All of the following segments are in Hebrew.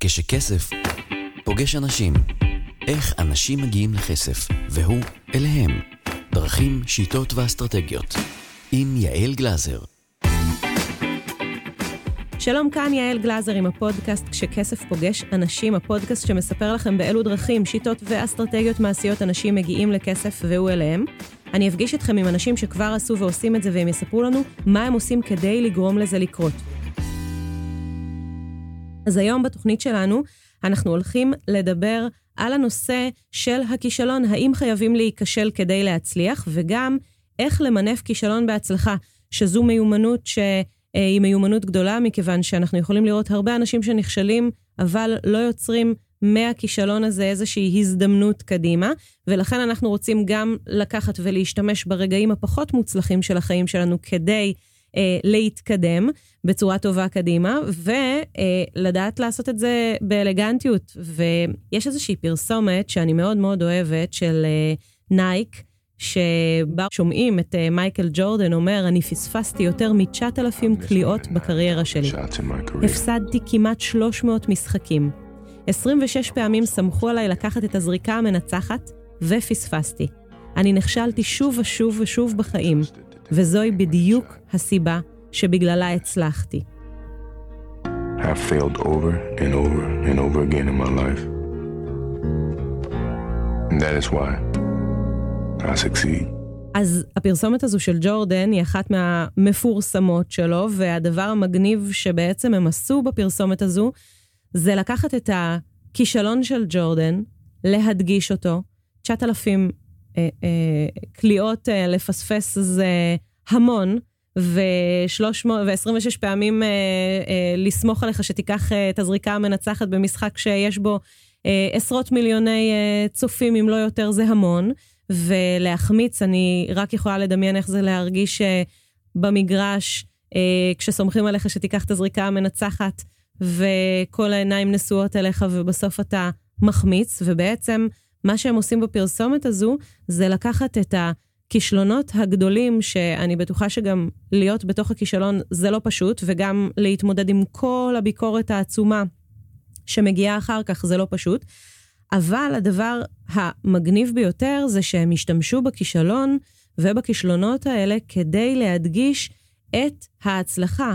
כשכסף פוגש אנשים. איך אנשים מגיעים לכסף, והוא אליהם. דרכים, שיטות ואסטרטגיות. עם יעל גלזר. שלום, כאן יעל גלזר עם הפודקאסט כשכסף פוגש אנשים, הפודקאסט שמספר לכם באילו דרכים, שיטות ואסטרטגיות מעשיות אנשים מגיעים לכסף והוא אליהם. אני אפגיש אתכם עם אנשים שכבר עשו ועושים את זה והם יספרו לנו מה הם עושים כדי לגרום לזה לקרות. אז היום בתוכנית שלנו אנחנו הולכים לדבר על הנושא של הכישלון, האם חייבים להיכשל כדי להצליח, וגם איך למנף כישלון בהצלחה, שזו מיומנות שהיא מיומנות גדולה, מכיוון שאנחנו יכולים לראות הרבה אנשים שנכשלים, אבל לא יוצרים מהכישלון הזה איזושהי הזדמנות קדימה, ולכן אנחנו רוצים גם לקחת ולהשתמש ברגעים הפחות מוצלחים של החיים שלנו כדי אה, להתקדם בצורה טובה קדימה, ולדעת אה, לעשות את זה באלגנטיות. ויש איזושהי פרסומת שאני מאוד מאוד אוהבת של אה, נייק, שבה שומעים את אה, מייקל ג'ורדן אומר, אני פספסתי יותר מ-9,000 קליעות בקריירה שלי. הפסדתי כמעט 300 משחקים. 26 פעמים סמכו עליי לקחת את הזריקה המנצחת, ופספסתי. אני נכשלתי שוב ושוב ושוב בחיים, וזוהי בדיוק הסיבה שבגללה הצלחתי. have failed over and over and over again in my life. And that is why I succeed. אז הפרסומת הזו של ג'ורדן היא אחת מהמפורסמות שלו, והדבר המגניב שבעצם הם עשו בפרסומת הזו, זה לקחת את הכישלון של ג'ורדן, להדגיש אותו, 9,000 אה, אה, קליעות אה, לפספס זה המון, ו-26 פעמים אה, אה, לסמוך עליך שתיקח אה, את הזריקה המנצחת במשחק שיש בו אה, עשרות מיליוני אה, צופים, אם לא יותר, זה המון. ולהחמיץ, אני רק יכולה לדמיין איך זה להרגיש אה, במגרש, אה, כשסומכים עליך שתיקח את הזריקה המנצחת, וכל העיניים נשואות אליך, ובסוף אתה מחמיץ, ובעצם מה שהם עושים בפרסומת הזו, זה לקחת את הכישלונות הגדולים, שאני בטוחה שגם להיות בתוך הכישלון זה לא פשוט, וגם להתמודד עם כל הביקורת העצומה שמגיעה אחר כך זה לא פשוט. אבל הדבר המגניב ביותר זה שהם השתמשו בכישלון ובכישלונות האלה כדי להדגיש את ההצלחה.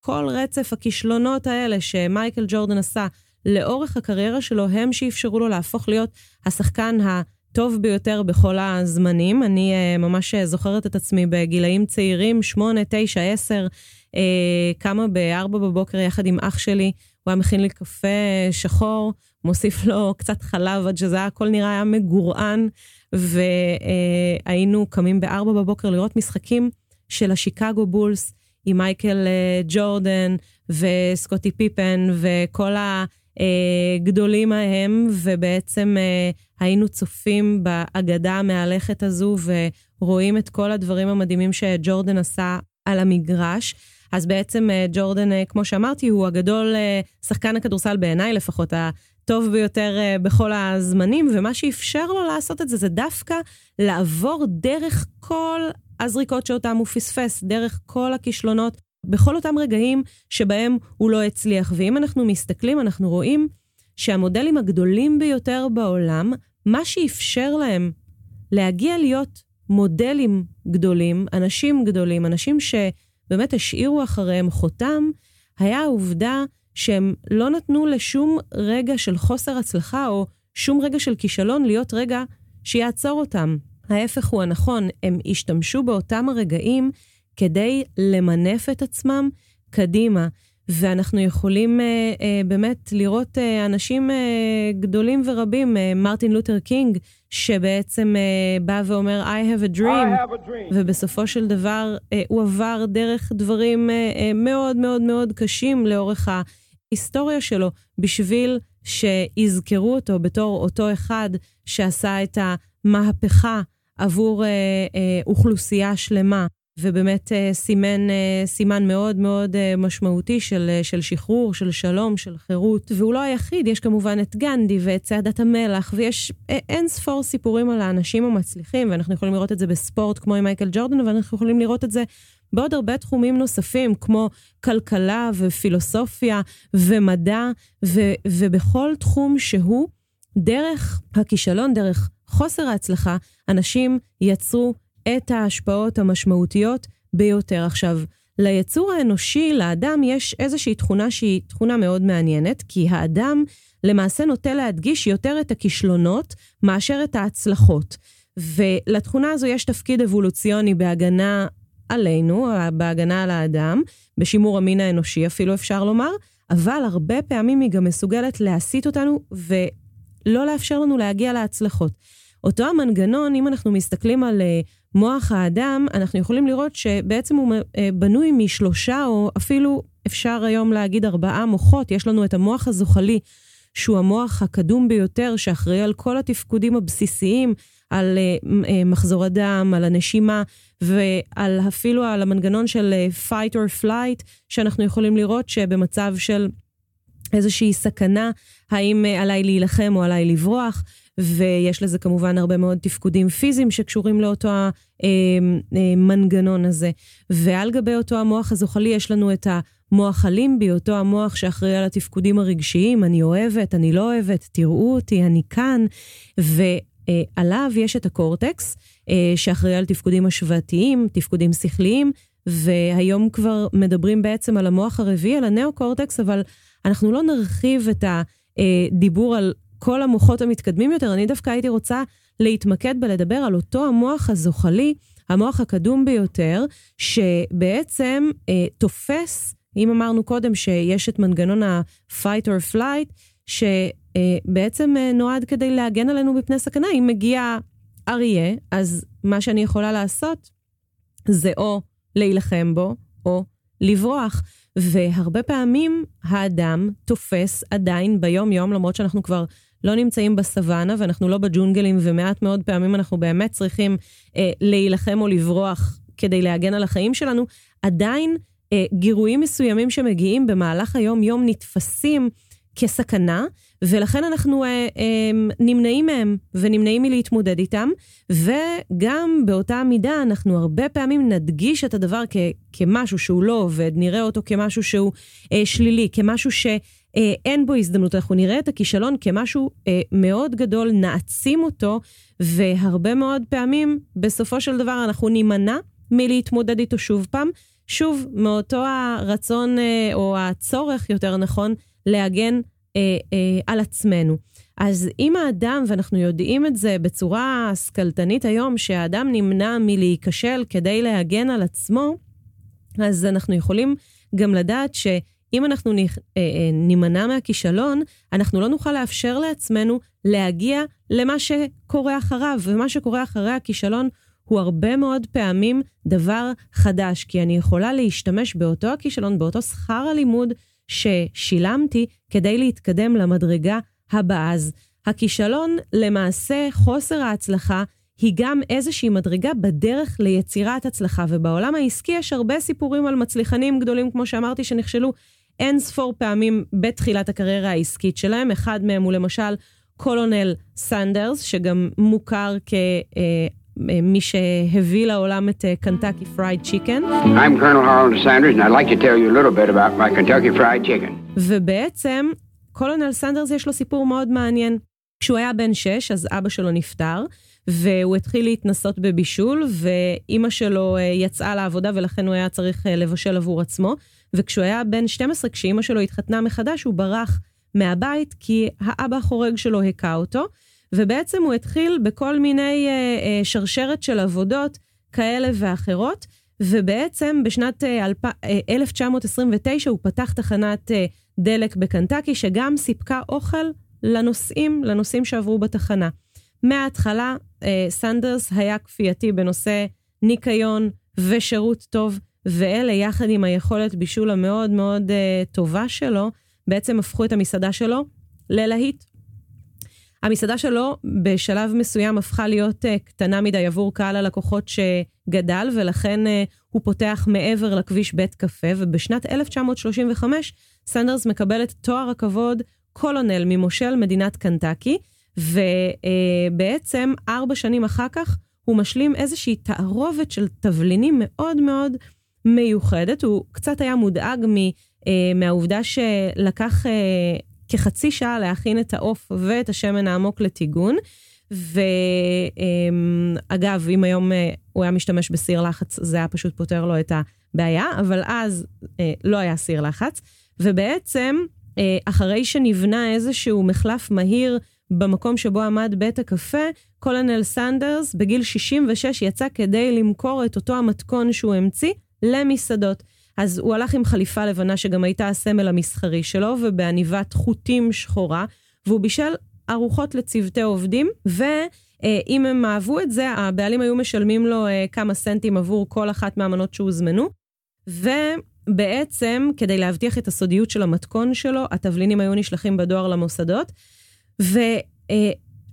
כל רצף הכישלונות האלה שמייקל ג'ורדן עשה לאורך הקריירה שלו, הם שאפשרו לו להפוך להיות השחקן הטוב ביותר בכל הזמנים. אני uh, ממש זוכרת את עצמי בגילאים צעירים, 8, 9, 10, uh, קמה ב-4 בבוקר יחד עם אח שלי, הוא היה מכין לי קפה שחור, מוסיף לו קצת חלב עד שזה היה, הכל נראה היה מגורען, והיינו קמים ב-4 בבוקר לראות משחקים של השיקגו בולס עם מייקל uh, ג'ורדן וסקוטי פיפן וכל. אה, גדולים ההם, ובעצם אה, היינו צופים באגדה המהלכת הזו ורואים את כל הדברים המדהימים שג'ורדן עשה על המגרש. אז בעצם אה, ג'ורדן, כמו שאמרתי, הוא הגדול, שחקן הכדורסל בעיניי לפחות, הטוב ביותר בכל הזמנים, ומה שאפשר לו לעשות את זה, זה דווקא לעבור דרך כל הזריקות שאותם הוא פספס, דרך כל הכישלונות בכל אותם רגעים שבהם הוא לא הצליח. ואם אנחנו מסתכלים, אנחנו רואים שהמודלים הגדולים ביותר בעולם, מה שאפשר להם להגיע להיות מודלים גדולים, אנשים גדולים, אנשים שבאמת השאירו אחריהם חותם, היה העובדה שהם לא נתנו לשום רגע של חוסר הצלחה או שום רגע של כישלון להיות רגע שיעצור אותם. ההפך הוא הנכון, הם השתמשו באותם הרגעים כדי למנף את עצמם קדימה. ואנחנו יכולים uh, uh, באמת לראות uh, אנשים uh, גדולים ורבים, מרטין לותר קינג, שבעצם uh, בא ואומר, I have a dream, I have a dream. ובסופו של דבר uh, הוא עבר דרך דברים uh, uh, מאוד מאוד מאוד קשים לאורך ההיסטוריה שלו, בשביל שיזכרו אותו בתור אותו אחד שעשה את המהפכה עבור uh, uh, אוכלוסייה שלמה. ובאמת אה, סימן אה, סימן מאוד מאוד אה, משמעותי של, של שחרור, של שלום, של חירות. והוא לא היחיד, יש כמובן את גנדי ואת צעדת המלח, ויש אין ספור סיפורים על האנשים המצליחים, ואנחנו יכולים לראות את זה בספורט כמו עם מייקל ג'ורדן, ואנחנו יכולים לראות את זה בעוד הרבה תחומים נוספים, כמו כלכלה ופילוסופיה ומדע, ו- ובכל תחום שהוא, דרך הכישלון, דרך חוסר ההצלחה, אנשים יצרו את ההשפעות המשמעותיות ביותר. עכשיו, ליצור האנושי, לאדם, יש איזושהי תכונה שהיא תכונה מאוד מעניינת, כי האדם למעשה נוטה להדגיש יותר את הכישלונות מאשר את ההצלחות. ולתכונה הזו יש תפקיד אבולוציוני בהגנה עלינו, בהגנה על האדם, בשימור המין האנושי אפילו אפשר לומר, אבל הרבה פעמים היא גם מסוגלת להסיט אותנו ולא לאפשר לנו להגיע להצלחות. אותו המנגנון, אם אנחנו מסתכלים על אה, מוח האדם, אנחנו יכולים לראות שבעצם הוא אה, בנוי משלושה, או אפילו אפשר היום להגיד ארבעה מוחות. יש לנו את המוח הזוחלי, שהוא המוח הקדום ביותר, שאחראי על כל התפקודים הבסיסיים, על uh, מחזור הדם, על הנשימה, ועל אפילו על המנגנון של fight or flight, שאנחנו יכולים לראות שבמצב של איזושהי סכנה, האם עליי להילחם או עליי לברוח. ויש לזה כמובן הרבה מאוד תפקודים פיזיים שקשורים לאותו המנגנון הזה. ועל גבי אותו המוח הזוחלי יש לנו את המוח הלימבי, אותו המוח שאחראי על התפקודים הרגשיים, אני אוהבת, אני לא אוהבת, תראו אותי, אני כאן. ועליו יש את הקורטקס, אה, שאחראי על תפקודים השוואתיים, תפקודים שכליים, והיום כבר מדברים בעצם על המוח הרביעי, על הנאו-קורטקס, אבל אנחנו לא נרחיב את הדיבור על כל המוחות המתקדמים יותר, אני דווקא הייתי רוצה להתמקד בלדבר על אותו המוח הזוחלי, המוח הקדום ביותר, שבעצם אה, תופס, אם אמרנו קודם שיש את מנגנון ה-fight or flight, שבעצם אה, נועד כדי להגן עלינו מפני סכנה. אם מגיע אריה, אז מה שאני יכולה לעשות זה או להילחם בו, או לברוח. והרבה פעמים האדם תופס עדיין ביום-יום, למרות שאנחנו כבר לא נמצאים בסוואנה ואנחנו לא בג'ונגלים, ומעט מאוד פעמים אנחנו באמת צריכים אה, להילחם או לברוח כדי להגן על החיים שלנו, עדיין אה, גירויים מסוימים שמגיעים במהלך היום-יום נתפסים כסכנה, ולכן אנחנו אה, אה, נמנעים מהם ונמנעים מלהתמודד איתם, וגם באותה מידה אנחנו הרבה פעמים נדגיש את הדבר כ, כמשהו שהוא לא עובד, נראה אותו כמשהו שהוא אה, שלילי, כמשהו ש... אה, אין בו הזדמנות, אנחנו נראה את הכישלון כמשהו אה, מאוד גדול, נעצים אותו, והרבה מאוד פעמים, בסופו של דבר, אנחנו נימנע מלהתמודד איתו שוב פעם. שוב, מאותו הרצון, אה, או הצורך, יותר נכון, להגן אה, אה, על עצמנו. אז אם האדם, ואנחנו יודעים את זה בצורה השכלתנית היום, שהאדם נמנע מלהיכשל כדי להגן על עצמו, אז אנחנו יכולים גם לדעת ש... אם אנחנו אה, אה, נימנע מהכישלון, אנחנו לא נוכל לאפשר לעצמנו להגיע למה שקורה אחריו, ומה שקורה אחרי הכישלון הוא הרבה מאוד פעמים דבר חדש, כי אני יכולה להשתמש באותו הכישלון, באותו שכר הלימוד ששילמתי כדי להתקדם למדרגה הבאה. אז הכישלון, למעשה חוסר ההצלחה, היא גם איזושהי מדרגה בדרך ליצירת הצלחה. ובעולם העסקי יש הרבה סיפורים על מצליחנים גדולים, כמו שאמרתי, שנכשלו אין ספור פעמים בתחילת הקריירה העסקית שלהם. אחד מהם הוא למשל קולונל סנדרס, שגם מוכר כ... מי שהביא לעולם את Kentucky Fried Chicken. ובעצם, קולונל סנדרס יש לו סיפור מאוד מעניין. כשהוא היה בן שש, אז אבא שלו נפטר, והוא התחיל להתנסות בבישול, ואימא שלו אה, יצאה לעבודה ולכן הוא היה צריך אה, לבשל עבור עצמו. וכשהוא היה בן 12, כשאימא שלו התחתנה מחדש, הוא ברח מהבית כי האבא החורג שלו הכה אותו, ובעצם הוא התחיל בכל מיני אה, אה, שרשרת של עבודות כאלה ואחרות, ובעצם בשנת אה, אלפ... אה, 1929 הוא פתח תחנת אה, דלק בקנטקי, שגם סיפקה אוכל לנוסעים, לנוסעים שעברו בתחנה. מההתחלה, אה, סנדרס היה כפייתי בנושא ניקיון ושירות טוב, ואלה, יחד עם היכולת בישול המאוד מאוד uh, טובה שלו, בעצם הפכו את המסעדה שלו ללהיט. המסעדה שלו בשלב מסוים הפכה להיות uh, קטנה מדי עבור קהל הלקוחות שגדל, ולכן uh, הוא פותח מעבר לכביש בית קפה, ובשנת 1935 סנדרס מקבל את תואר הכבוד קולונל ממושל מדינת קנטקי, ובעצם uh, ארבע שנים אחר כך הוא משלים איזושהי תערובת של תבלינים מאוד מאוד מיוחדת. הוא קצת היה מודאג מ, אה, מהעובדה שלקח אה, כחצי שעה להכין את העוף ואת השמן העמוק לטיגון. ואגב, אם היום אה, הוא היה משתמש בסיר לחץ, זה היה פשוט פותר לו את הבעיה, אבל אז אה, לא היה סיר לחץ. ובעצם, אה, אחרי שנבנה איזשהו מחלף מהיר במקום שבו עמד בית הקפה, קולונל סנדרס בגיל 66 יצא כדי למכור את אותו המתכון שהוא המציא למסעדות. אז הוא הלך עם חליפה לבנה שגם הייתה הסמל המסחרי שלו, ובעניבת חוטים שחורה, והוא בישל ארוחות לצוותי עובדים, ואם הם אהבו את זה, הבעלים היו משלמים לו אה, כמה סנטים עבור כל אחת מהמנות שהוזמנו. ובעצם, כדי להבטיח את הסודיות של המתכון שלו, התבלינים היו נשלחים בדואר למוסדות.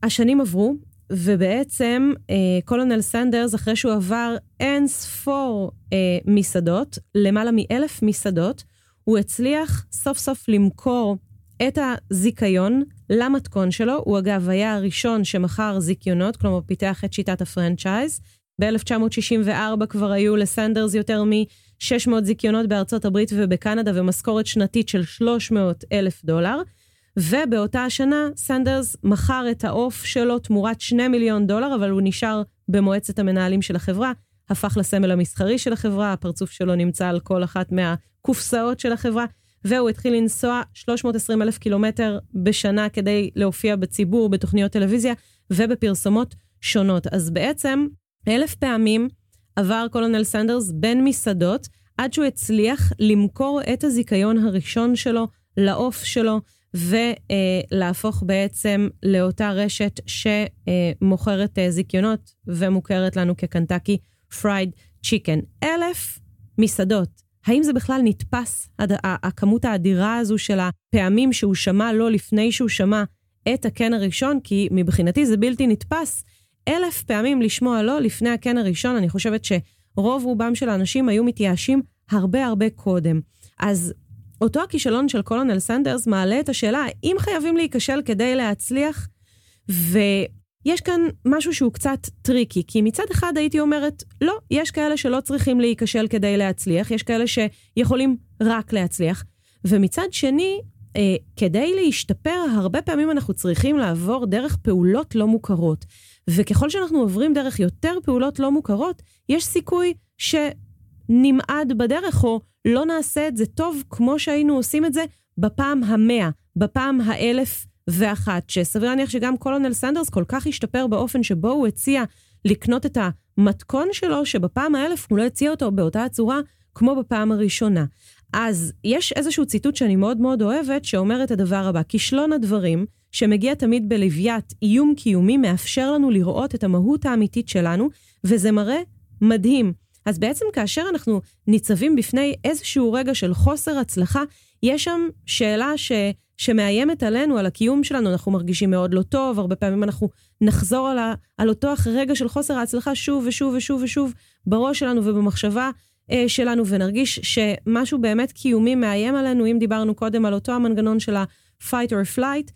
והשנים עברו, ובעצם אה, קולונל סנדרס, אחרי שהוא עבר אין ספור אה, מסעדות, למעלה מאלף מסעדות, הוא הצליח סוף סוף למכור את הזיכיון למתכון שלו. הוא אגב היה הראשון שמכר זיכיונות, כלומר פיתח את שיטת ה franchise. ב-1964 כבר היו לסנדרס יותר מ-600 זיכיונות בארצות הברית ובקנדה ומשכורת שנתית של 300 אלף דולר. ובאותה השנה סנדרס מכר את העוף שלו תמורת 2 מיליון דולר, אבל הוא נשאר במועצת המנהלים של החברה, הפך לסמל המסחרי של החברה, הפרצוף שלו נמצא על כל אחת מהקופסאות של החברה, והוא התחיל לנסוע 320 אלף קילומטר בשנה כדי להופיע בציבור, בתוכניות טלוויזיה ובפרסומות שונות. אז בעצם, אלף פעמים עבר קולונל סנדרס בין מסעדות, עד שהוא הצליח למכור את הזיכיון הראשון שלו לעוף שלו, ולהפוך בעצם לאותה רשת שמוכרת אה, זיכיונות ומוכרת לנו כ Kentucky Fried Chicken. אלף מסעדות. האם זה בכלל נתפס, הכמות האדירה הזו של הפעמים שהוא שמע לא לפני שהוא שמע את הכן הראשון? כי מבחינתי זה בלתי נתפס. אלף פעמים לשמוע לא לפני הכן הראשון, אני חושבת שרוב רובם של האנשים היו מתייאשים הרבה הרבה קודם. אז אותו הכישלון של קולונל סנדרס מעלה את השאלה האם חייבים להיכשל כדי להצליח, ויש כאן משהו שהוא קצת tricky, כי מצד אחד הייתי אומרת, לא, יש כאלה שלא צריכים להיכשל כדי להצליח, יש כאלה שיכולים רק להצליח, ומצד שני, אה, כדי להשתפר, הרבה פעמים אנחנו צריכים לעבור דרך פעולות לא מוכרות. וככל שאנחנו עוברים דרך יותר פעולות לא מוכרות, יש סיכוי שנמעד בדרך, או לא נעשה את זה טוב כמו שהיינו עושים את זה בפעם המאה, בפעם האלף ואחת, שסביר להניח שגם קולונל סנדרס כל כך השתפר באופן שבו הוא הציע לקנות את המתכון שלו, שבפעם האלף הוא לא הציע אותו באותה הצורה כמו בפעם הראשונה. אז יש איזשהו ציטוט שאני מאוד מאוד אוהבת, שאומר את הדבר הבא: כישלון הדברים, שמגיע תמיד בלוויית איום קיומי, מאפשר לנו לראות את המהות האמיתית שלנו, וזה מראה מדהים. אז בעצם כאשר אנחנו ניצבים בפני איזשהו רגע של חוסר הצלחה, יש שם שאלה ש, שמאיימת עלינו, על הקיום שלנו, אנחנו מרגישים מאוד לא טוב, הרבה פעמים אנחנו נחזור על, ה, על אותו רגע של חוסר ההצלחה שוב ושוב ושוב ושוב בראש שלנו ובמחשבה אה, שלנו, ונרגיש שמשהו באמת קיומי מאיים עלינו, אם דיברנו קודם על אותו המנגנון של ה-fight or flight.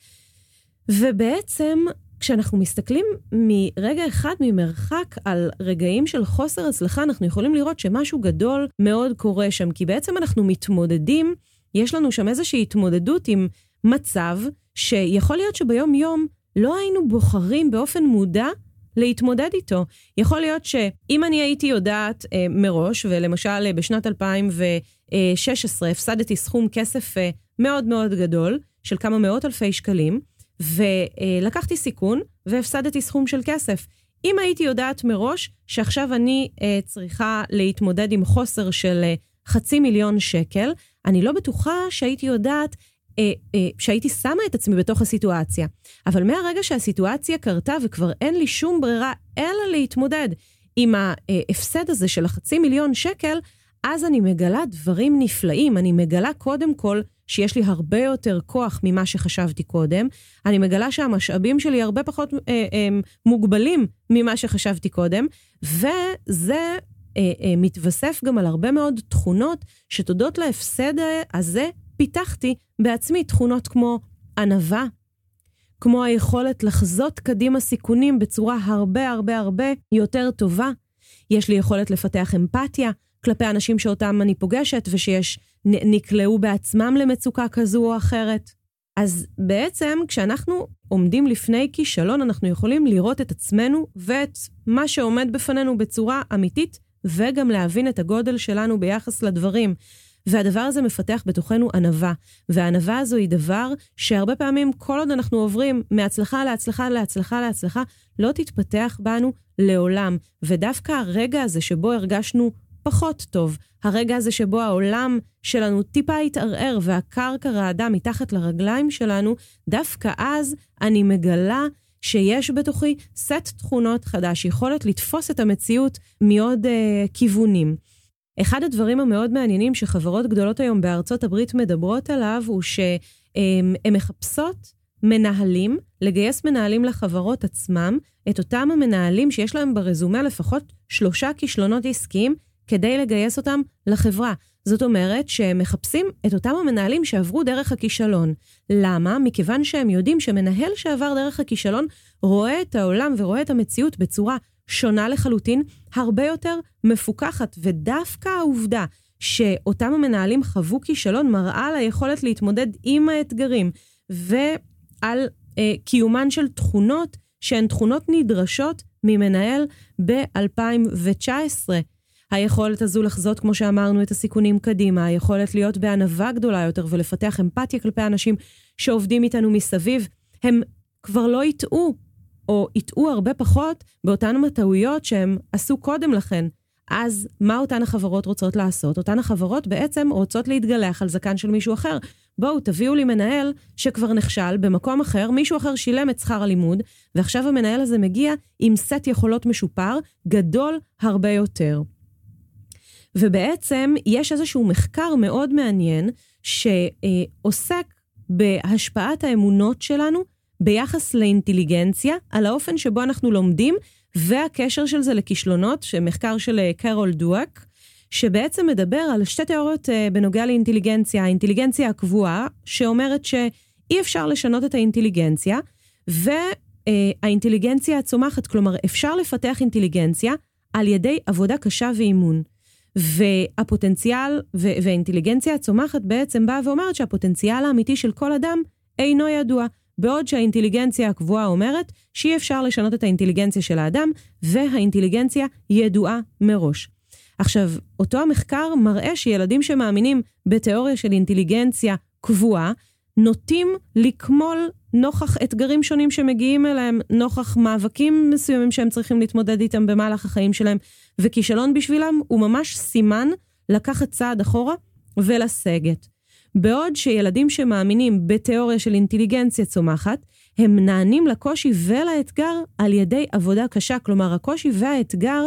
ובעצם כשאנחנו מסתכלים מרגע אחד ממרחק על רגעים של חוסר הצלחה, אנחנו יכולים לראות שמשהו גדול מאוד קורה שם, כי בעצם אנחנו מתמודדים, יש לנו שם איזושהי התמודדות עם מצב שיכול להיות שביום-יום לא היינו בוחרים באופן מודע להתמודד איתו. יכול להיות שאם אני הייתי יודעת אה, מראש, ולמשל אה, בשנת 2016 הפסדתי סכום כסף אה, מאוד מאוד גדול, של כמה מאות אלפי שקלים, ולקחתי סיכון והפסדתי סכום של כסף. אם הייתי יודעת מראש שעכשיו אני אה, צריכה להתמודד עם חוסר של אה, חצי מיליון שקל, אני לא בטוחה שהייתי יודעת, אה, אה, שהייתי שמה את עצמי בתוך הסיטואציה. אבל מהרגע שהסיטואציה קרתה וכבר אין לי שום ברירה אלא להתמודד עם ההפסד הזה של החצי מיליון שקל, אז אני מגלה דברים נפלאים. אני מגלה קודם כל שיש לי הרבה יותר כוח ממה שחשבתי קודם. אני מגלה שהמשאבים שלי הרבה פחות אה, אה, מוגבלים ממה שחשבתי קודם, וזה אה, אה, מתווסף גם על הרבה מאוד תכונות שתודות להפסד הזה פיתחתי בעצמי תכונות כמו ענווה, כמו היכולת לחזות קדימה סיכונים בצורה הרבה הרבה הרבה יותר טובה. יש לי יכולת לפתח אמפתיה כלפי אנשים שאותם אני פוגשת ושיש, נקלעו בעצמם למצוקה כזו או אחרת. אז בעצם כשאנחנו עומדים לפני כישלון, אנחנו יכולים לראות את עצמנו ואת מה שעומד בפנינו בצורה אמיתית, וגם להבין את הגודל שלנו ביחס לדברים. והדבר הזה מפתח בתוכנו ענווה. והענווה הזו היא דבר שהרבה פעמים, כל עוד אנחנו עוברים מהצלחה להצלחה להצלחה להצלחה, לא תתפתח בנו לעולם. ודווקא הרגע הזה שבו הרגשנו פחות טוב, הרגע הזה שבו העולם שלנו טיפה התערער והקרקע רעדה מתחת לרגליים שלנו, דווקא אז אני מגלה שיש בתוכי סט תכונות חדש, יכולת לתפוס את המציאות מעוד uh, כיוונים. אחד הדברים המאוד מעניינים שחברות גדולות היום בארצות הברית מדברות עליו, הוא שהן מחפשות מנהלים, לגייס מנהלים לחברות עצמם, את אותם המנהלים שיש להם ברזומה לפחות שלושה כישלונות עסקיים, כדי לגייס אותם לחברה. זאת אומרת שהם מחפשים את אותם המנהלים שעברו דרך הכישלון. למה? מכיוון שהם יודעים שמנהל שעבר דרך הכישלון רואה את העולם ורואה את המציאות בצורה שונה לחלוטין, הרבה יותר מפוקחת, ודווקא העובדה שאותם המנהלים חוו כישלון מראה על היכולת להתמודד עם האתגרים ועל אה, קיומן של תכונות שהן תכונות נדרשות ממנהל ב-2019. היכולת הזו לחזות, כמו שאמרנו, את הסיכונים קדימה, היכולת להיות בענווה גדולה יותר ולפתח אמפתיה כלפי אנשים שעובדים איתנו מסביב, הם כבר לא יטעו, או יטעו הרבה פחות באותן הטעויות שהם עשו קודם לכן. אז מה אותן החברות רוצות לעשות? אותן החברות בעצם רוצות להתגלח על זקן של מישהו אחר. בואו, תביאו לי מנהל שכבר נכשל במקום אחר, מישהו אחר שילם את שכר הלימוד, ועכשיו המנהל הזה מגיע עם סט יכולות משופר, גדול הרבה יותר. ובעצם יש איזשהו מחקר מאוד מעניין שעוסק בהשפעת האמונות שלנו ביחס לאינטליגנציה, על האופן שבו אנחנו לומדים, והקשר של זה לכישלונות, שמחקר של אה, קרול דואק, שבעצם מדבר על שתי תיאוריות אה, בנוגע לאינטליגנציה. האינטליגנציה הקבועה, שאומרת שאי אפשר לשנות את האינטליגנציה, והאינטליגנציה הצומחת, כלומר, אפשר לפתח אינטליגנציה על ידי עבודה קשה ואימון. והפוטנציאל והאינטליגנציה הצומחת בעצם באה ואומרת שהפוטנציאל האמיתי של כל אדם אינו ידוע. בעוד שהאינטליגנציה הקבועה אומרת שאי אפשר לשנות את האינטליגנציה של האדם, והאינטליגנציה ידועה מראש. עכשיו, אותו המחקר מראה שילדים שמאמינים בתיאוריה של אינטליגנציה קבועה, נוטים לקמול נוכח אתגרים שונים שמגיעים אליהם, נוכח מאבקים מסוימים שהם צריכים להתמודד איתם במהלך החיים שלהם, וכישלון בשבילם הוא ממש סימן לקחת צעד אחורה ולסגת. בעוד שילדים שמאמינים בתיאוריה של אינטליגנציה צומחת, הם נענים לקושי ולאתגר על ידי עבודה קשה. כלומר, הקושי והאתגר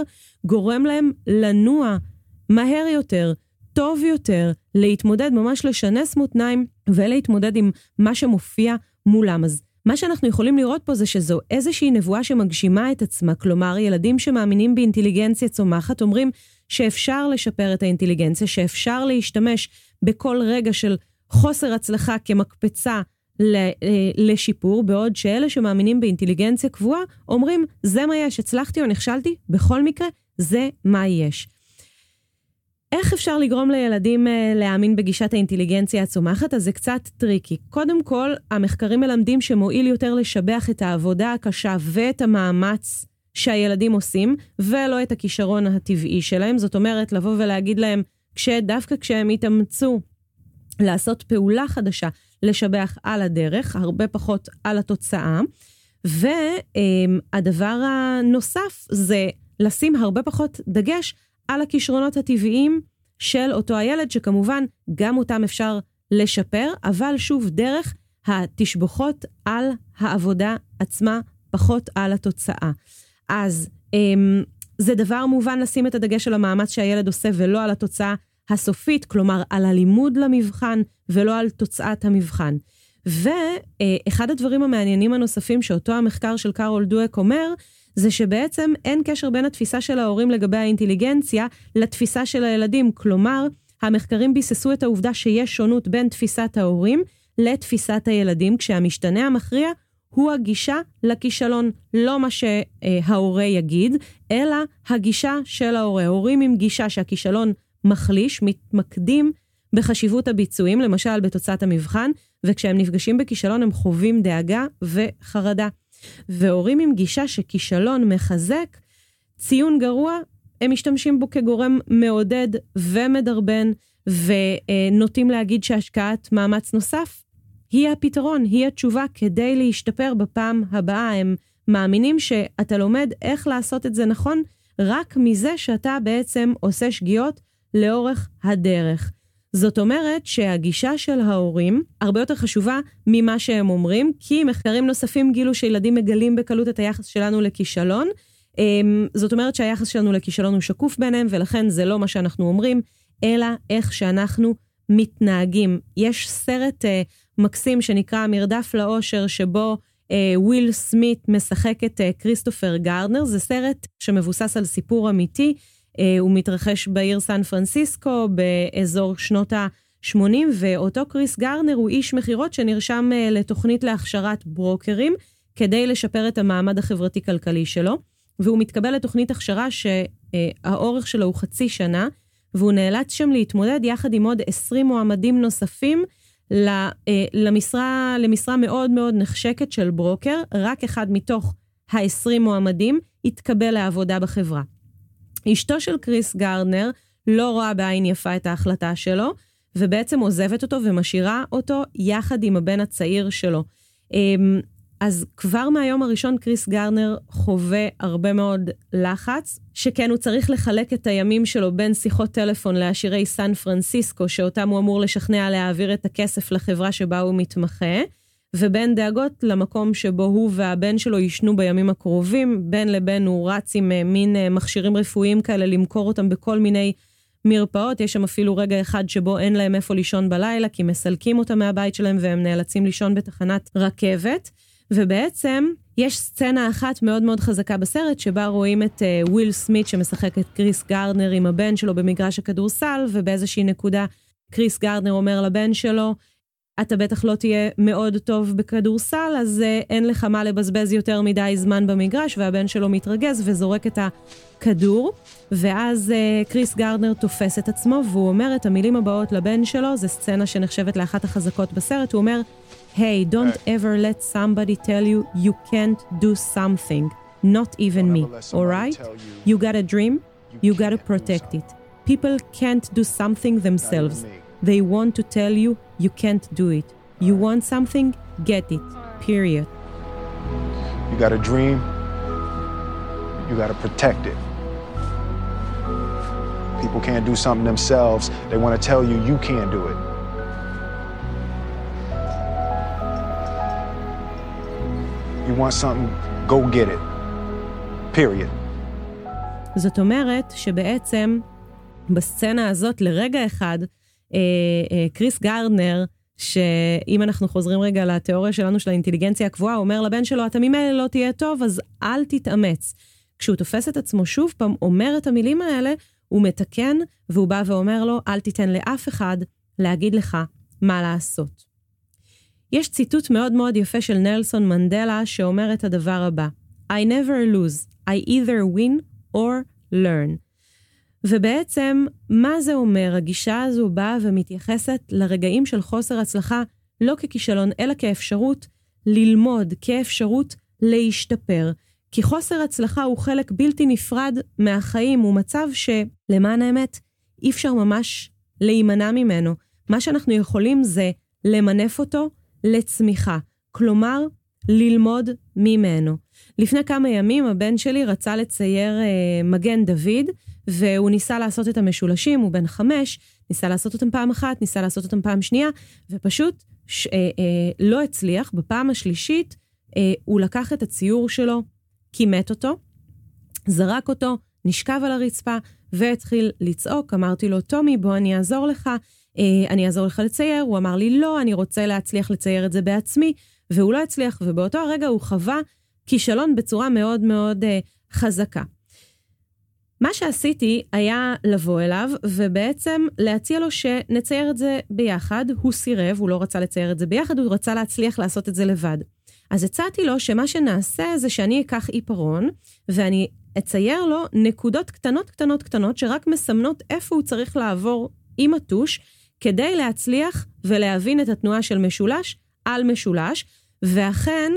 גורם להם לנוע מהר יותר, טוב יותר, להתמודד, ממש לשנס מותניים ולהתמודד עם מה שמופיע מולם. אז מה שאנחנו יכולים לראות פה זה שזו איזושהי נבואה שמגשימה את עצמה. כלומר, ילדים שמאמינים באינטליגנציה צומחת אומרים שאפשר לשפר את האינטליגנציה, שאפשר להשתמש בכל רגע של חוסר הצלחה כמקפצה אה, לשיפור, בעוד שאלה שמאמינים באינטליגנציה קבועה אומרים, זה מה יש, הצלחתי או נכשלתי, בכל מקרה, זה מה יש. איך אפשר לגרום לילדים אה, להאמין בגישת האינטליגנציה הצומחת? אז זה קצת tricky. קודם כל, המחקרים מלמדים שמועיל יותר לשבח את העבודה הקשה ואת המאמץ שהילדים עושים, ולא את הכישרון הטבעי שלהם. זאת אומרת, לבוא ולהגיד להם, כשדווקא כשהם יתאמצו לעשות פעולה חדשה, לשבח על הדרך, הרבה פחות על התוצאה. והדבר הנוסף זה לשים הרבה פחות דגש על הכישרונות הטבעיים של אותו הילד, שכמובן גם אותם אפשר לשפר, אבל שוב, דרך התשבוכות על העבודה עצמה, פחות על התוצאה. אז אמ, זה דבר מובן לשים את הדגש על המאמץ שהילד עושה ולא על התוצאה הסופית, כלומר על הלימוד למבחן ולא על תוצאת המבחן. ואחד הדברים המעניינים הנוספים שאותו המחקר של קארול דואק אומר, זה שבעצם אין קשר בין התפיסה של ההורים לגבי האינטליגנציה לתפיסה של הילדים. כלומר, המחקרים ביססו את העובדה שיש שונות בין תפיסת ההורים לתפיסת הילדים, כשהמשתנה המכריע הוא הגישה לכישלון, לא מה שההורה יגיד, אלא הגישה של ההורה. הורים עם גישה שהכישלון מחליש, מתמקדים בחשיבות הביצועים, למשל בתוצאת המבחן, וכשהם נפגשים בכישלון הם חווים דאגה וחרדה. והורים עם גישה שכישלון מחזק, ציון גרוע, הם משתמשים בו כגורם מעודד ומדרבן, ונוטים להגיד שהשקעת מאמץ נוסף היא הפתרון, היא התשובה כדי להשתפר בפעם הבאה. הם מאמינים שאתה לומד איך לעשות את זה נכון רק מזה שאתה בעצם עושה שגיאות לאורך הדרך. זאת אומרת שהגישה של ההורים הרבה יותר חשובה ממה שהם אומרים, כי מחקרים נוספים גילו שילדים מגלים בקלות את היחס שלנו לכישלון. אמ, זאת אומרת שהיחס שלנו לכישלון הוא שקוף בעיניהם, ולכן זה לא מה שאנחנו אומרים, אלא איך שאנחנו מתנהגים. יש סרט אה, מקסים שנקרא מרדף לאושר, שבו אה, וויל סמית משחק את אה, כריסטופר גרדנר. זה סרט שמבוסס על סיפור אמיתי. אה, הוא מתרחש בעיר סן פרנסיסקו, באזור שנות ה-80, ואותו קריס גרדנר הוא איש מכירות שנרשם אה, לתוכנית להכשרת ברוקרים, כדי לשפר את המעמד החברתי-כלכלי שלו. והוא מתקבל לתוכנית הכשרה שהאורך שלו הוא חצי שנה, והוא נאלץ שם להתמודד יחד עם עוד 20 מועמדים נוספים אה, למשרה, למשרה מאוד מאוד נחשקת של ברוקר, רק אחד מתוך ה-20 מועמדים התקבל לעבודה בחברה. אשתו של קריס גרנר לא רואה בעין יפה את ההחלטה שלו, ובעצם עוזבת אותו ומשאירה אותו יחד עם הבן הצעיר שלו. אמ, אז כבר מהיום הראשון קריס גרנר חווה הרבה מאוד לחץ, שכן הוא צריך לחלק את הימים שלו בין שיחות טלפון לעשירי סן פרנסיסקו, שאותם הוא אמור לשכנע להעביר את הכסף לחברה שבה הוא מתמחה, ובין דאגות למקום שבו הוא והבן שלו יישנו בימים הקרובים. בין לבין הוא רץ עם אה, מין אה, מכשירים רפואיים כאלה למכור אותם בכל מיני מרפאות. יש שם אפילו רגע אחד שבו אין להם איפה לישון בלילה, כי מסלקים אותם מהבית שלהם והם נאלצים לישון בתחנת רכבת. ובעצם יש סצנה אחת מאוד מאוד חזקה בסרט, שבה רואים את אה, וויל סמית שמשחק את קריס גרדנר עם הבן שלו במגרש הכדורסל, ובאיזושהי נקודה קריס גרדנר אומר לבן שלו, אתה בטח לא תהיה מאוד טוב בכדורסל, אז אה, אין לך מה לבזבז יותר מדי זמן במגרש, והבן שלו מתרגז וזורק את הכדור, ואז אה, קריס גרדנר תופס את עצמו, והוא אומר את המילים הבאות לבן שלו, זו סצנה שנחשבת לאחת החזקות בסרט, הוא אומר, Hey, don't ever let somebody tell you you can't do something, not even me, alright? You got a dream, you gotta protect it. People can't do something themselves. They want to tell you you can't do it. You want something, get it. Period. You got a dream, you gotta protect it. People can't do something themselves, they wanna tell you you can't do it. You want something, go get it. period. זאת אומרת שבעצם בסצנה הזאת לרגע אחד, אה, אה, קריס גרדנר, שאם אנחנו חוזרים רגע לתיאוריה שלנו של האינטליגנציה הקבועה, אומר לבן שלו, אתה ממילא לא תהיה טוב, אז אל תתאמץ. כשהוא תופס את עצמו שוב פעם, אומר את המילים האלה, הוא מתקן, והוא בא ואומר לו, אל תיתן לאף אחד להגיד לך מה לעשות. יש ציטוט מאוד מאוד יפה של נלסון מנדלה שאומר את הדבר הבא: I never lose, I either win or learn. ובעצם, מה זה אומר? הגישה הזו באה ומתייחסת לרגעים של חוסר הצלחה לא ככישלון, אלא כאפשרות ללמוד, כאפשרות להשתפר. כי חוסר הצלחה הוא חלק בלתי נפרד מהחיים, הוא מצב שלמען האמת, אי אפשר ממש להימנע ממנו. מה שאנחנו יכולים זה למנף אותו, לצמיחה, כלומר, ללמוד ממנו. לפני כמה ימים הבן שלי רצה לצייר אה, מגן דוד, והוא ניסה לעשות את המשולשים, הוא בן חמש, ניסה לעשות אותם פעם אחת, ניסה לעשות אותם פעם שנייה, ופשוט ש, אה, אה, לא הצליח. בפעם השלישית אה, הוא לקח את הציור שלו, כימת אותו, זרק אותו, נשכב על הרצפה והתחיל לצעוק. אמרתי לו, טומי, בוא אני אעזור לך. אה, אני אעזור לך לצייר, הוא אמר לי, לא, אני רוצה להצליח לצייר את זה בעצמי, והוא לא הצליח, ובאותו הרגע הוא חווה כישלון בצורה מאוד מאוד uh, חזקה. מה שעשיתי היה לבוא אליו, ובעצם להציע לו שנצייר את זה ביחד. הוא סירב, הוא לא רצה לצייר את זה ביחד, הוא רצה להצליח לעשות את זה לבד. אז הצעתי לו שמה שנעשה זה שאני אקח עיפרון, ואני אצייר לו נקודות קטנות קטנות קטנות, שרק מסמנות איפה הוא צריך לעבור עם הטוש, כדי להצליח ולהבין את התנועה של משולש על משולש, ואכן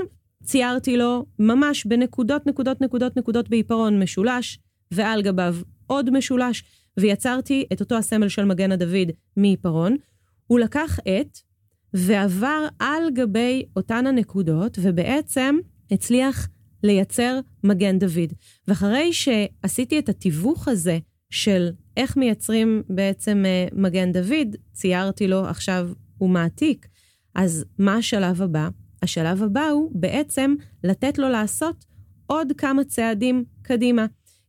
ציירתי לו ממש בנקודות, נקודות, נקודות, נקודות בעיפרון משולש, ועל גביו עוד משולש, ויצרתי את אותו הסמל של מגן הדוד מעיפרון. הוא לקח עט ועבר על גבי אותן הנקודות, ובעצם הצליח לייצר מגן דוד. ואחרי שעשיתי את התיווך הזה של איך מייצרים בעצם אה, מגן דוד, ציירתי לו עכשיו הוא מעתיק. אז מה השלב הבא? השלב הבא הוא בעצם לתת לו לעשות עוד כמה צעדים קדימה.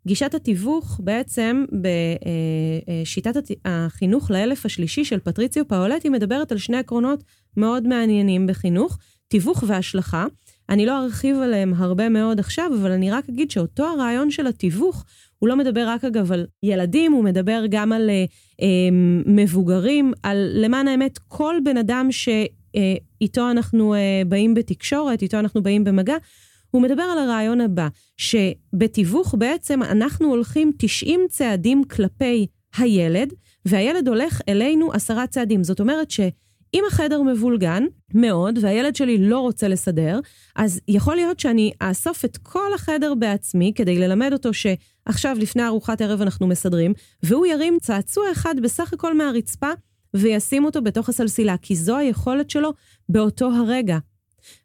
גישת התיווך בעצם בשיטת החינוך לאלף השלישי של פטריציו פאולטי מדברת על שני עקרונות מאוד מעניינים בחינוך, תיווך והשלכה. אני לא ארחיב עליהם הרבה מאוד עכשיו, אבל אני רק אגיד שאותו הרעיון של התיווך, הוא לא מדבר רק אגב על ילדים, הוא מדבר גם על אה, אה, מבוגרים, על למען האמת כל בן אדם שאיתו אה, אנחנו אה, באים בתקשורת, איתו אנחנו באים במגע, הוא מדבר על הרעיון הבא, שבתיווך בעצם אנחנו הולכים 90 צעדים כלפי הילד, והילד הולך אלינו עשרה צעדים. זאת אומרת שאם החדר מבולגן מאוד, והילד שלי לא רוצה לסדר, אז יכול להיות שאני אאסוף את כל החדר בעצמי כדי ללמד אותו שעכשיו לפני ארוחת ערב אנחנו מסדרים, והוא ירים צעצוע אחד בסך הכל מהרצפה וישים אותו בתוך הסלסילה, כי זו היכולת שלו באותו הרגע.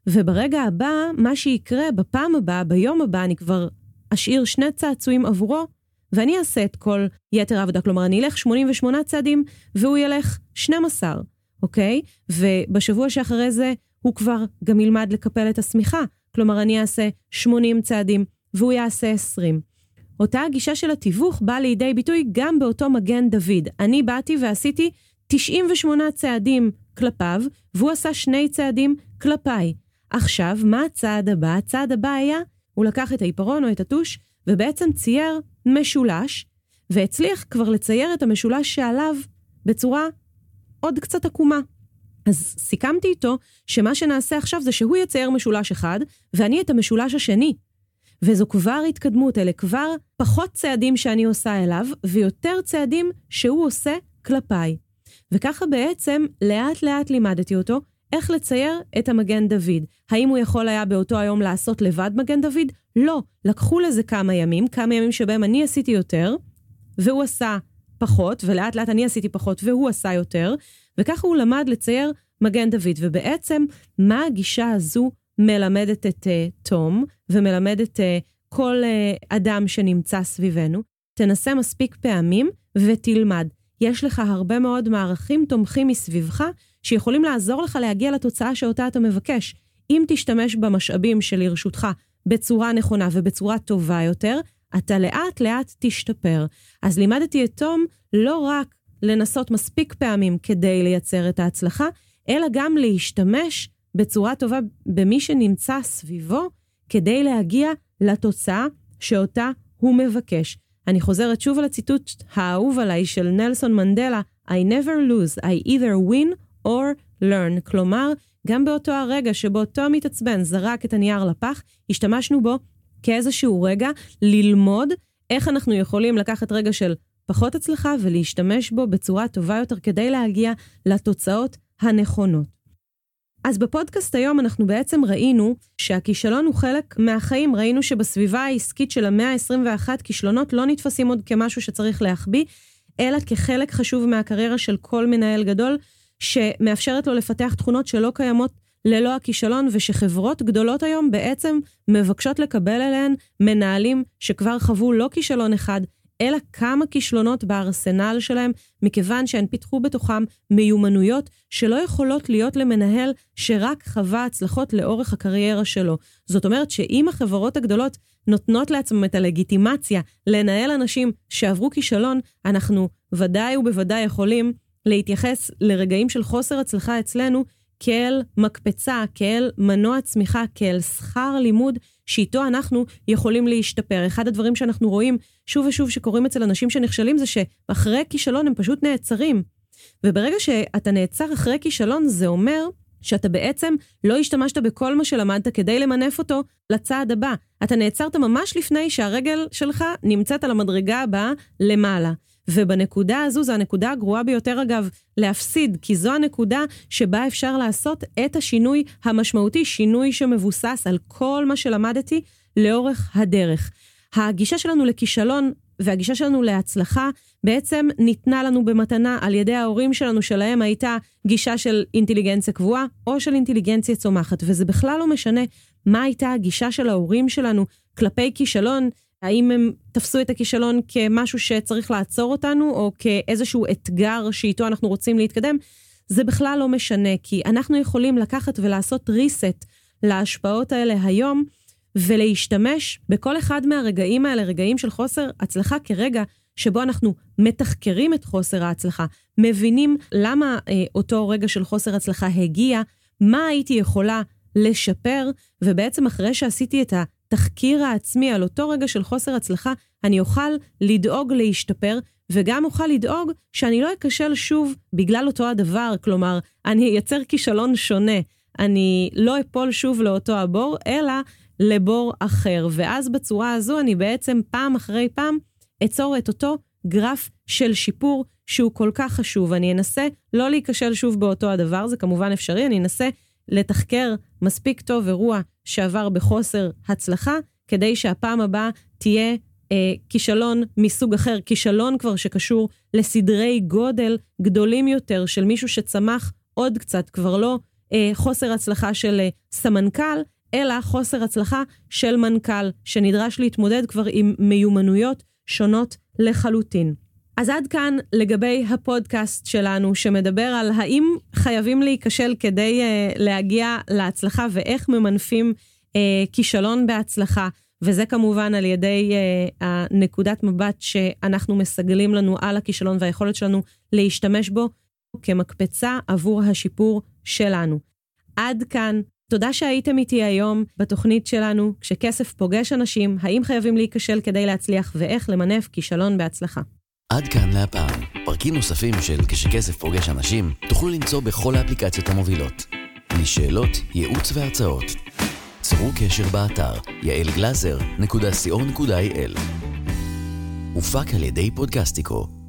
וברגע הבא, מה שיקרה בפעם הבאה, ביום הבא, אני כבר אשאיר שני צעצועים עבורו, ואני אעשה את כל יתר העבודה. כלומר, אני אלך 88 צעדים, והוא ילך 12, אוקיי? ובשבוע שאחרי זה, הוא כבר גם ילמד לקפל את השמיכה. כלומר, אני אעשה 80 צעדים, והוא יעשה 20. אותה הגישה של התיווך באה לידי ביטוי גם באותו מגן דוד. אני באתי ועשיתי 98 צעדים כלפיו, והוא עשה שני צעדים כלפיי. עכשיו, מה הצעד הבא? הצעד הבא היה, הוא לקח את העיפרון או את הטוש, ובעצם צייר משולש, והצליח כבר לצייר את המשולש שעליו בצורה עוד קצת עקומה. אז סיכמתי איתו שמה שנעשה עכשיו זה שהוא יצייר משולש אחד, ואני את המשולש השני. וזו כבר התקדמות, אלה כבר פחות צעדים שאני עושה אליו, ויותר צעדים שהוא עושה כלפיי. וככה בעצם לאט לאט לימדתי אותו איך לצייר את המגן דוד. האם הוא יכול היה באותו היום לעשות לבד מגן דוד? לא. לקחו לזה כמה ימים, כמה ימים שבהם אני עשיתי יותר, והוא עשה פחות, ולאט לאט אני עשיתי פחות והוא עשה יותר, וככה הוא למד לצייר מגן דוד. ובעצם, מה הגישה הזו מלמדת את uh, תום, ומלמדת uh, כל uh, אדם שנמצא סביבנו? תנסה מספיק פעמים ותלמד. יש לך הרבה מאוד מערכים תומכים מסביבך, שיכולים לעזור לך להגיע לתוצאה שאותה אתה מבקש. אם תשתמש במשאבים שלרשותך בצורה נכונה ובצורה טובה יותר, אתה לאט לאט תשתפר. אז לימדתי את תום לא רק לנסות מספיק פעמים כדי לייצר את ההצלחה, אלא גם להשתמש בצורה טובה במי שנמצא סביבו, כדי להגיע לתוצאה שאותה הוא מבקש. אני חוזרת שוב על הציטוט האהוב עליי של נלסון מנדלה, I never lose, I either win or learn. כלומר, גם באותו הרגע שבו תום מתעצבן זרק את הנייר לפח, השתמשנו בו כאיזשהו רגע ללמוד איך אנחנו יכולים לקחת רגע של פחות הצלחה ולהשתמש בו בצורה טובה יותר כדי להגיע לתוצאות הנכונות. אז בפודקאסט היום אנחנו בעצם ראינו שהכישלון הוא חלק מהחיים. ראינו שבסביבה העסקית של המאה ה-21 כישלונות לא נתפסים עוד כמשהו שצריך להחביא, אלא כחלק חשוב מהקריירה של כל מנהל גדול, שמאפשרת לו לפתח תכונות שלא קיימות ללא הכישלון, ושחברות גדולות היום בעצם מבקשות לקבל אליהן מנהלים שכבר חוו לא כישלון אחד, אלא כמה כישלונות בארסנל שלהם, מכיוון שהן פיתחו בתוכם מיומנויות שלא יכולות להיות למנהל שרק חווה הצלחות לאורך הקריירה שלו. זאת אומרת שאם החברות הגדולות נותנות לעצמם את הלגיטימציה לנהל אנשים שעברו כישלון, אנחנו ודאי ובוודאי יכולים להתייחס לרגעים של חוסר הצלחה אצלנו כאל מקפצה, כאל מנוע צמיחה, כאל שכר לימוד שאיתו אנחנו יכולים להשתפר. אחד הדברים שאנחנו רואים שוב ושוב שקורים אצל אנשים שנכשלים זה שאחרי כישלון הם פשוט נעצרים. וברגע שאתה נעצר אחרי כישלון, זה אומר שאתה בעצם לא השתמשת בכל מה שלמדת כדי למנף אותו לצעד הבא. אתה נעצרת ממש לפני שהרגל שלך נמצאת על המדרגה הבאה למעלה. ובנקודה הזו, זו הנקודה הגרועה ביותר אגב להפסיד, כי זו הנקודה שבה אפשר לעשות את השינוי המשמעותי, שינוי שמבוסס על כל מה שלמדתי לאורך הדרך. הגישה שלנו לכישלון והגישה שלנו להצלחה בעצם ניתנה לנו במתנה על ידי ההורים שלנו, שלהם הייתה גישה של אינטליגנציה קבועה או של אינטליגנציה צומחת, וזה בכלל לא משנה מה הייתה הגישה של ההורים שלנו כלפי כישלון, האם הם תפסו את הכישלון כמשהו שצריך לעצור אותנו, או כאיזשהו אתגר שאיתו אנחנו רוצים להתקדם, זה בכלל לא משנה, כי אנחנו יכולים לקחת ולעשות reset להשפעות האלה היום, ולהשתמש בכל אחד מהרגעים האלה, רגעים של חוסר הצלחה, כרגע שבו אנחנו מתחקרים את חוסר ההצלחה, מבינים למה אה, אותו רגע של חוסר הצלחה הגיע, מה הייתי יכולה לשפר, ובעצם אחרי שעשיתי את התחקיר העצמי על אותו רגע של חוסר הצלחה, אני אוכל לדאוג להשתפר, וגם אוכל לדאוג שאני לא אכשל שוב בגלל אותו הדבר, כלומר, אני אייצר כישלון שונה. אני לא אפול שוב לאותו הבור, אלא לבור אחר. ואז בצורה הזו אני בעצם פעם אחרי פעם אצור את אותו גרף של שיפור שהוא כל כך חשוב. אני אנסה לא להיכשל שוב באותו הדבר, זה כמובן אפשרי, אני אנסה לתחקר מספיק טוב אירוע שעבר בחוסר הצלחה, כדי שהפעם הבאה תהיה אה, כישלון מסוג אחר, כישלון כבר שקשור לסדרי גודל גדולים יותר של מישהו שצמח עוד קצת, כבר לא אה, חוסר הצלחה של אה, סמנכ"ל, אלא חוסר הצלחה של מנכ"ל, שנדרש להתמודד כבר עם מיומנויות שונות לחלוטין. אז עד כאן לגבי הפודקאסט שלנו, שמדבר על האם חייבים להיכשל כדי uh, להגיע להצלחה ואיך ממנפים uh, כישלון בהצלחה. וזה כמובן על ידי uh, הנקודת מבט שאנחנו מסגלים לנו על הכישלון והיכולת שלנו להשתמש בו כמקפצה עבור השיפור שלנו. עד כאן תודה שהייתם איתי היום בתוכנית שלנו, כשכסף פוגש אנשים, האם חייבים להיכשל כדי להצליח ואיך למנף כישלון בהצלחה. עד כאן להפעם. פרקים נוספים של כשכסף פוגש אנשים תוכלו למצוא בכל האפליקציות המובילות. לשאלות, ייעוץ והרצאות. צרו קשר באתר יעלגלזר.co.il הופק על ידי פודקסטיקו.